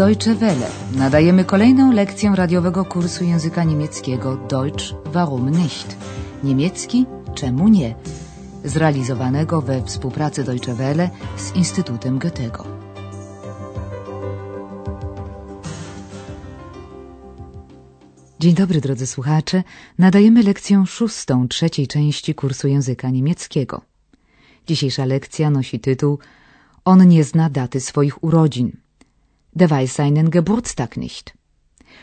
Deutsche Welle. Nadajemy kolejną lekcję radiowego kursu języka niemieckiego Deutsch warum nicht? Niemiecki czemu nie? Zrealizowanego we współpracy Deutsche Welle z Instytutem Goethego. Dzień dobry drodzy słuchacze. Nadajemy lekcję szóstą trzeciej części kursu języka niemieckiego. Dzisiejsza lekcja nosi tytuł On nie zna daty swoich urodzin. Der weiß seinen Geburtstag nicht.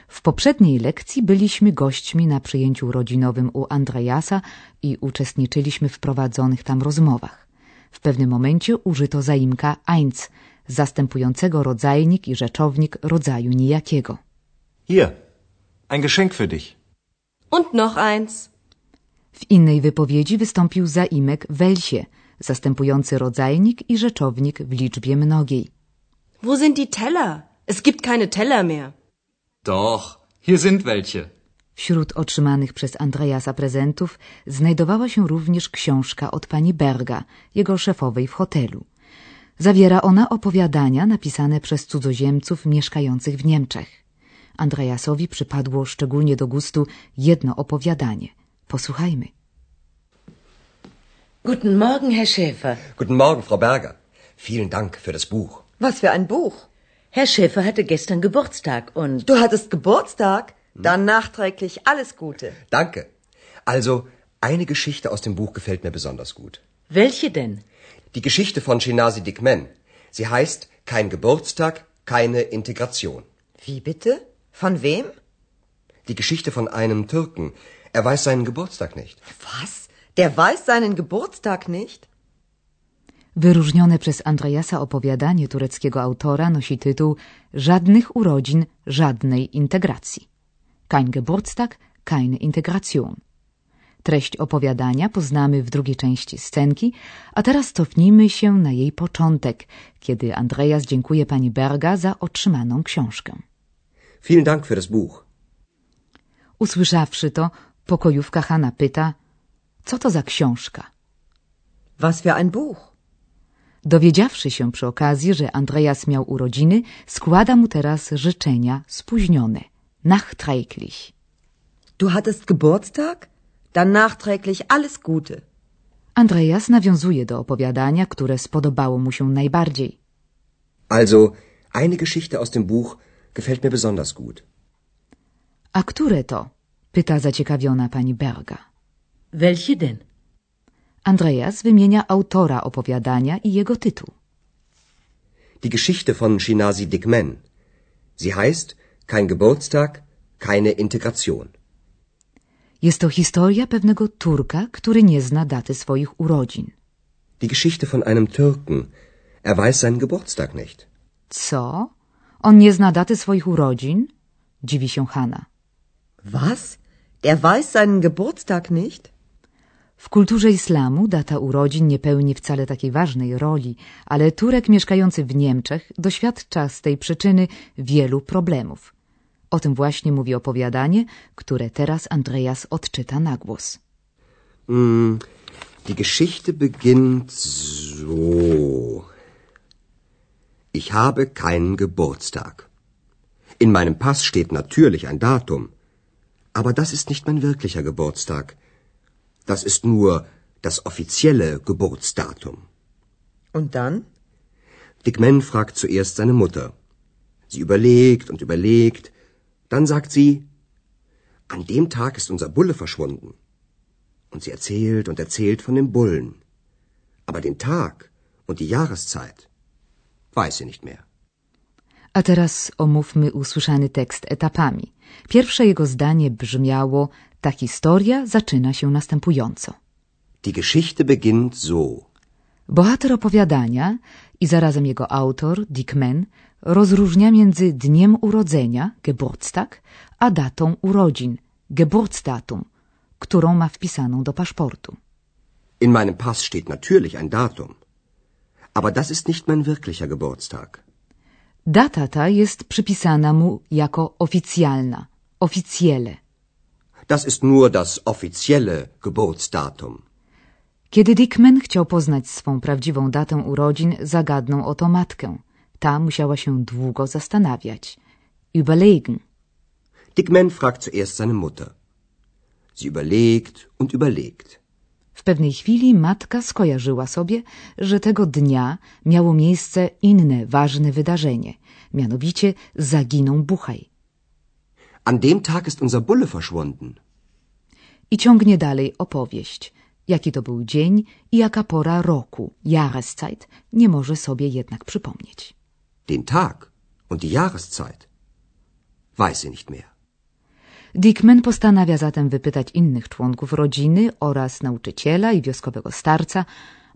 W poprzedniej lekcji byliśmy gośćmi na przyjęciu rodzinowym u Andreasa i uczestniczyliśmy w prowadzonych tam rozmowach. W pewnym momencie użyto zaimka eins, zastępującego rodzajnik i rzeczownik rodzaju nijakiego. Hier, ein Geschenk für dich. Und noch eins. W innej wypowiedzi wystąpił zaimek welsie, zastępujący rodzajnik i rzeczownik w liczbie mnogiej. Wo sind die Teller? Es gibt keine Teller mehr. Doch, hier sind welche. Wśród otrzymanych przez Andreasa prezentów znajdowała się również książka od pani Berga, jego szefowej w hotelu. Zawiera ona opowiadania napisane przez cudzoziemców mieszkających w Niemczech. Andreasowi przypadło szczególnie do gustu jedno opowiadanie. Posłuchajmy. Guten Morgen, Herr Schäfer. Guten Morgen, Frau Berger. Vielen Dank für das Buch. Was für ein Buch? Herr Schäfer hatte gestern Geburtstag und... Du hattest Geburtstag? Dann nachträglich alles Gute. Danke. Also, eine Geschichte aus dem Buch gefällt mir besonders gut. Welche denn? Die Geschichte von Shinasi Dikmen. Sie heißt Kein Geburtstag, keine Integration. Wie bitte? Von wem? Die Geschichte von einem Türken. Er weiß seinen Geburtstag nicht. Was? Der weiß seinen Geburtstag nicht? Wyróżnione przez Andreasa opowiadanie tureckiego autora nosi tytuł Żadnych urodzin, żadnej integracji. Kein Geburtstag, keine Integration. Treść opowiadania poznamy w drugiej części scenki, a teraz cofnijmy się na jej początek, kiedy Andreas dziękuje pani Berga za otrzymaną książkę. Vielen Dank für das Buch. Usłyszawszy to, pokojówka Hanna pyta, co to za książka? Was für ein Buch? Dowiedziawszy się przy okazji, że Andreas miał urodziny, składa mu teraz życzenia spóźnione, nachträglich. Du hattest Geburtstag? Dann nachträglich alles Gute. Andreas nawiązuje do opowiadania, które spodobało mu się najbardziej. Also, eine Geschichte aus dem Buch gefällt mir besonders gut. A które to? pyta zaciekawiona pani Berga. Welche denn? Andreas wymienia autora opowiadania i jego tytuł. Die Geschichte von Shinasi Dikmen. Sie heißt Kein Geburtstag, keine Integration. Jest to historia pewnego Turka, który nie zna daty swoich urodzin. Die Geschichte von einem Türken. Er weiß seinen Geburtstag nicht. Co? On nie zna daty swoich urodzin? Dziwi się Hanna. Was? Der weiß seinen Geburtstag nicht? W kulturze islamu data urodzin nie pełni wcale takiej ważnej roli, ale Turek mieszkający w Niemczech doświadcza z tej przyczyny wielu problemów. O tym właśnie mówi opowiadanie, które teraz Andreas odczyta na głos. Mm, die Geschichte beginnt so. Ich habe keinen Geburtstag. In meinem Pass steht natürlich ein Datum. Aber das ist nicht mein wirklicher Geburtstag. Das ist nur das offizielle Geburtsdatum. Und dann? Dick fragt zuerst seine Mutter. Sie überlegt und überlegt. Dann sagt sie, an dem Tag ist unser Bulle verschwunden. Und sie erzählt und erzählt von dem Bullen. Aber den Tag und die Jahreszeit weiß sie nicht mehr. A teraz omówmy usłyszany tekst etapami. Pierwsze jego zdanie brzmiało: Ta historia zaczyna się następująco. Die Geschichte beginnt so. Bohater opowiadania i zarazem jego autor, Dick Mann, rozróżnia między dniem urodzenia, Geburtstag, a datą urodzin, Geburtsdatum, którą ma wpisaną do paszportu. In meinem Pass steht natürlich ein Datum. Aber das ist nicht mein wirklicher Geburtstag. Data ta jest przypisana mu jako oficjalna, oficjele. Das ist nur das offizielle Geburtsdatum. Kiedy Dickman chciał poznać swą prawdziwą datę urodzin, zagadnął o to matkę. Ta musiała się długo zastanawiać. Überlegen. Dick Man fragt zuerst seine Mutter. Sie überlegt und überlegt. W pewnej chwili matka skojarzyła sobie, że tego dnia miało miejsce inne ważne wydarzenie, mianowicie zaginął Buchaj. An dem Tag ist unser Bulle verschwunden. I ciągnie dalej opowieść. Jaki to był dzień i jaka pora roku, Jahreszeit, nie może sobie jednak przypomnieć. Den Tag und die Jahreszeit weiß sie nicht mehr. Dickman postanawia zatem wypytać innych członków rodziny oraz nauczyciela i wioskowego starca.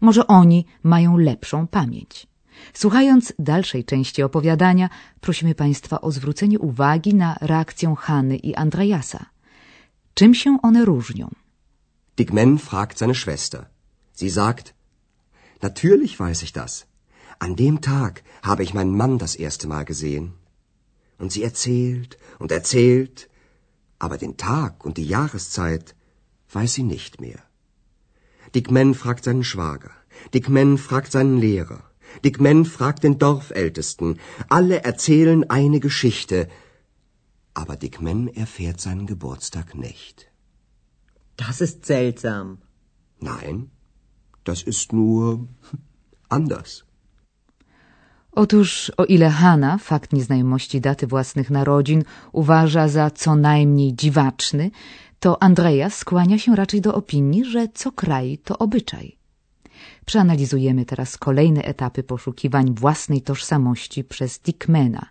Może oni mają lepszą pamięć. Słuchając dalszej części opowiadania, prosimy Państwa o zwrócenie uwagi na reakcję Hany i Andreasa. Czym się one różnią? Dick Man fragt seine Schwester. Sie sagt, Natürlich weiß ich das. An dem Tag habe ich meinen Mann das erste Mal gesehen. Und sie erzählt und erzählt, aber den Tag und die Jahreszeit weiß sie nicht mehr. Dick Man fragt seinen Schwager. Dick Man fragt seinen Lehrer. Dick Man fragt den Dorfältesten. Alle erzählen eine Geschichte, aber Dick Man erfährt seinen Geburtstag nicht. Das ist seltsam. Nein, das ist nur anders. Otóż, o ile Hanna fakt nieznajomości daty własnych narodzin uważa za co najmniej dziwaczny, to Andreas skłania się raczej do opinii, że co kraj to obyczaj. Przeanalizujemy teraz kolejne etapy poszukiwań własnej tożsamości przez Dickmana.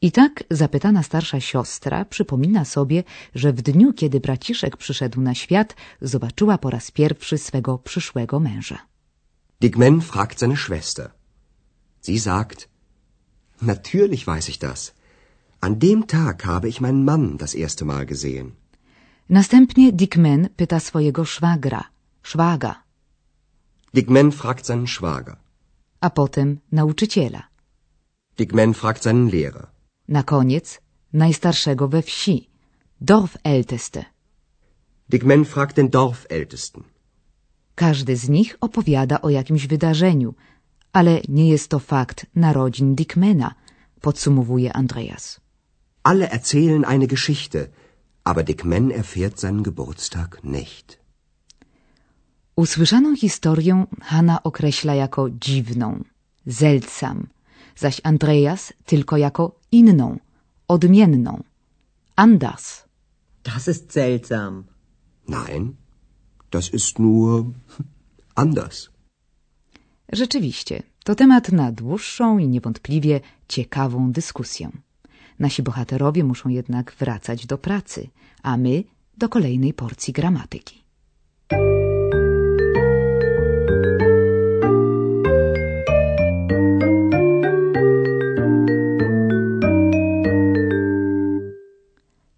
I tak zapytana starsza siostra przypomina sobie, że w dniu, kiedy braciszek przyszedł na świat, zobaczyła po raz pierwszy swego przyszłego męża. Dick Man fragt seine Schwester. Sie sagt, Natürlich weiß ich das. An dem Tag habe ich meinen Mann das erste Mal gesehen. Następnie Dickman pyta swojego szwagra, szwaga, Dick Man fragt seinen Schwager. a potem nauczyciela. Dick Man fragt seinen Lehrer. Na koniec najstarszego we wsi, Dorfälteste. Dick Man fragt den Dorfältesten. Każdy z nich opowiada o jakimś wydarzeniu, ale nie jest to fakt narodzin Dickmana, podsumowuje Andreas. Alle erzählen eine Geschichte, aber Dick Man erfährt seinen Geburtstag nicht. Usłyszaną historię Hanna określa jako dziwną, seltsam, zaś Andreas tylko jako inną, odmienną, anders. Das ist seltsam. Nein, das ist nur anders. Rzeczywiście, to temat na dłuższą i niewątpliwie ciekawą dyskusję. Nasi bohaterowie muszą jednak wracać do pracy, a my do kolejnej porcji gramatyki.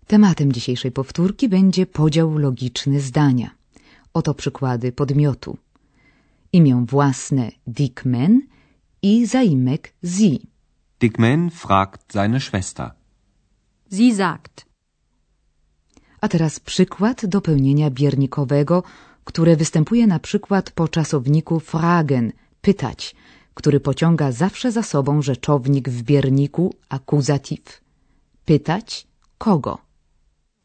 Tematem dzisiejszej powtórki będzie podział logiczny zdania. Oto przykłady podmiotu. Imię własne Dickman i zaimek sie. Dickman fragt seine Schwester. Sie sagt. A teraz przykład dopełnienia biernikowego, które występuje na przykład po czasowniku fragen, pytać, który pociąga zawsze za sobą rzeczownik w bierniku akuzatyw. Pytać kogo?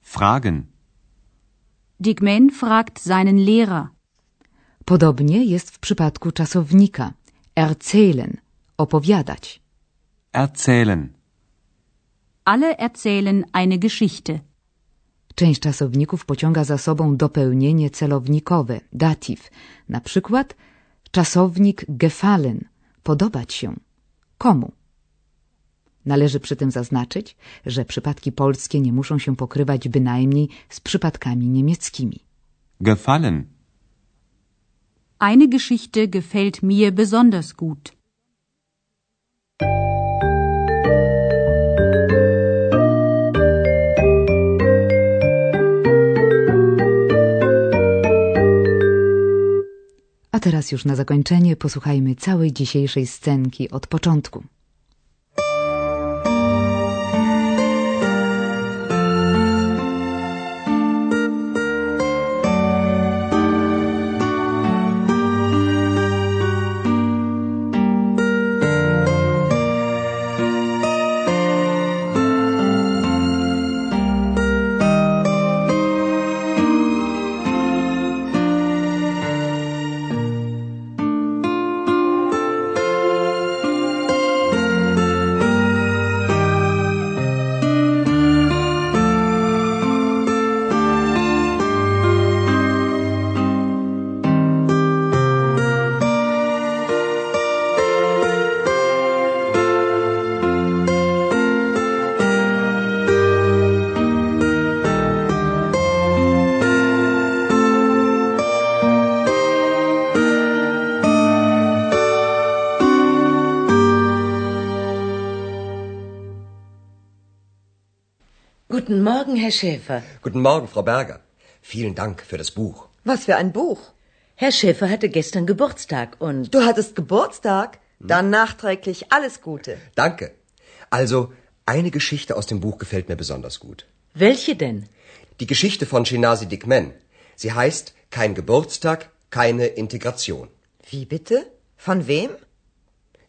Fragen. Dickman fragt seinen Lehrer. Podobnie jest w przypadku czasownika erzählen, opowiadać. Erzählen. Alle erzählen eine Geschichte. Część czasowników pociąga za sobą dopełnienie celownikowe, datyw. Na przykład czasownik gefallen, podobać się. Komu? Należy przy tym zaznaczyć, że przypadki polskie nie muszą się pokrywać bynajmniej z przypadkami niemieckimi. Gefallen. Eine Geschichte gefällt mir besonders gut. A teraz już na zakończenie posłuchajmy całej dzisiejszej scenki od początku. Guten Morgen, Herr Schäfer. Guten Morgen, Frau Berger. Vielen Dank für das Buch. Was für ein Buch. Herr Schäfer hatte gestern Geburtstag und... Du hattest Geburtstag? Dann nachträglich alles Gute. Danke. Also, eine Geschichte aus dem Buch gefällt mir besonders gut. Welche denn? Die Geschichte von Shinasi Dikmen. Sie heißt Kein Geburtstag, keine Integration. Wie bitte? Von wem?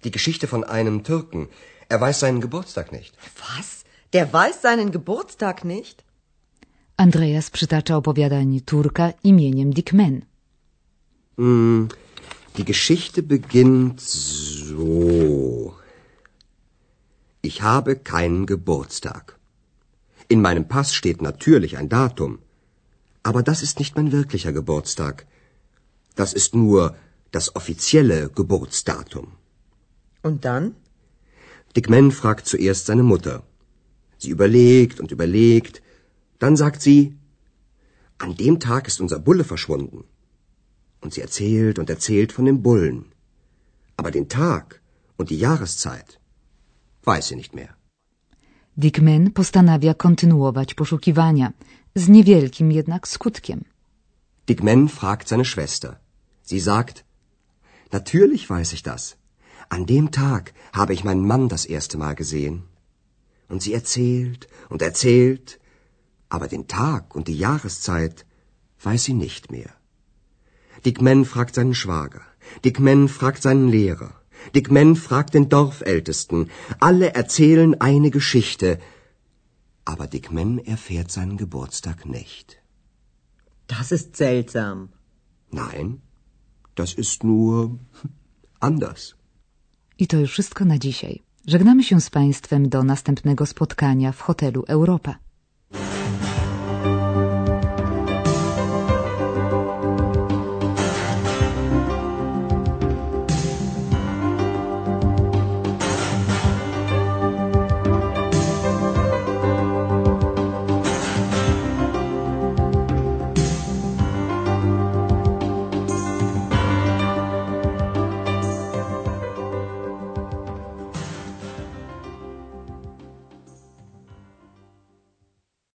Die Geschichte von einem Türken. Er weiß seinen Geburtstag nicht. Was? Der weiß seinen Geburtstag nicht? Andreas przytacza opowiadanie Turka imieniem Dickman. Hm, die Geschichte beginnt so. Ich habe keinen Geburtstag. In meinem Pass steht natürlich ein Datum. Aber das ist nicht mein wirklicher Geburtstag. Das ist nur das offizielle Geburtsdatum. Und dann? Dick Man fragt zuerst seine Mutter. Sie überlegt und überlegt. Dann sagt sie, an dem Tag ist unser Bulle verschwunden. Und sie erzählt und erzählt von dem Bullen. Aber den Tag und die Jahreszeit weiß sie nicht mehr. Dickman postanawia kontynuować poszukiwania, z niewielkim jednak skutkiem. Dick Man fragt seine Schwester. Sie sagt, natürlich weiß ich das. An dem Tag habe ich meinen Mann das erste Mal gesehen. Und sie erzählt und erzählt, aber den Tag und die Jahreszeit weiß sie nicht mehr. Dick Man fragt seinen Schwager. Dick Man fragt seinen Lehrer. Dick Man fragt den Dorfältesten. Alle erzählen eine Geschichte. Aber Dick Man erfährt seinen Geburtstag nicht. Das ist seltsam. Nein, das ist nur anders. I to już wszystko na dzisiaj. Żegnamy się z Państwem do następnego spotkania w hotelu Europa.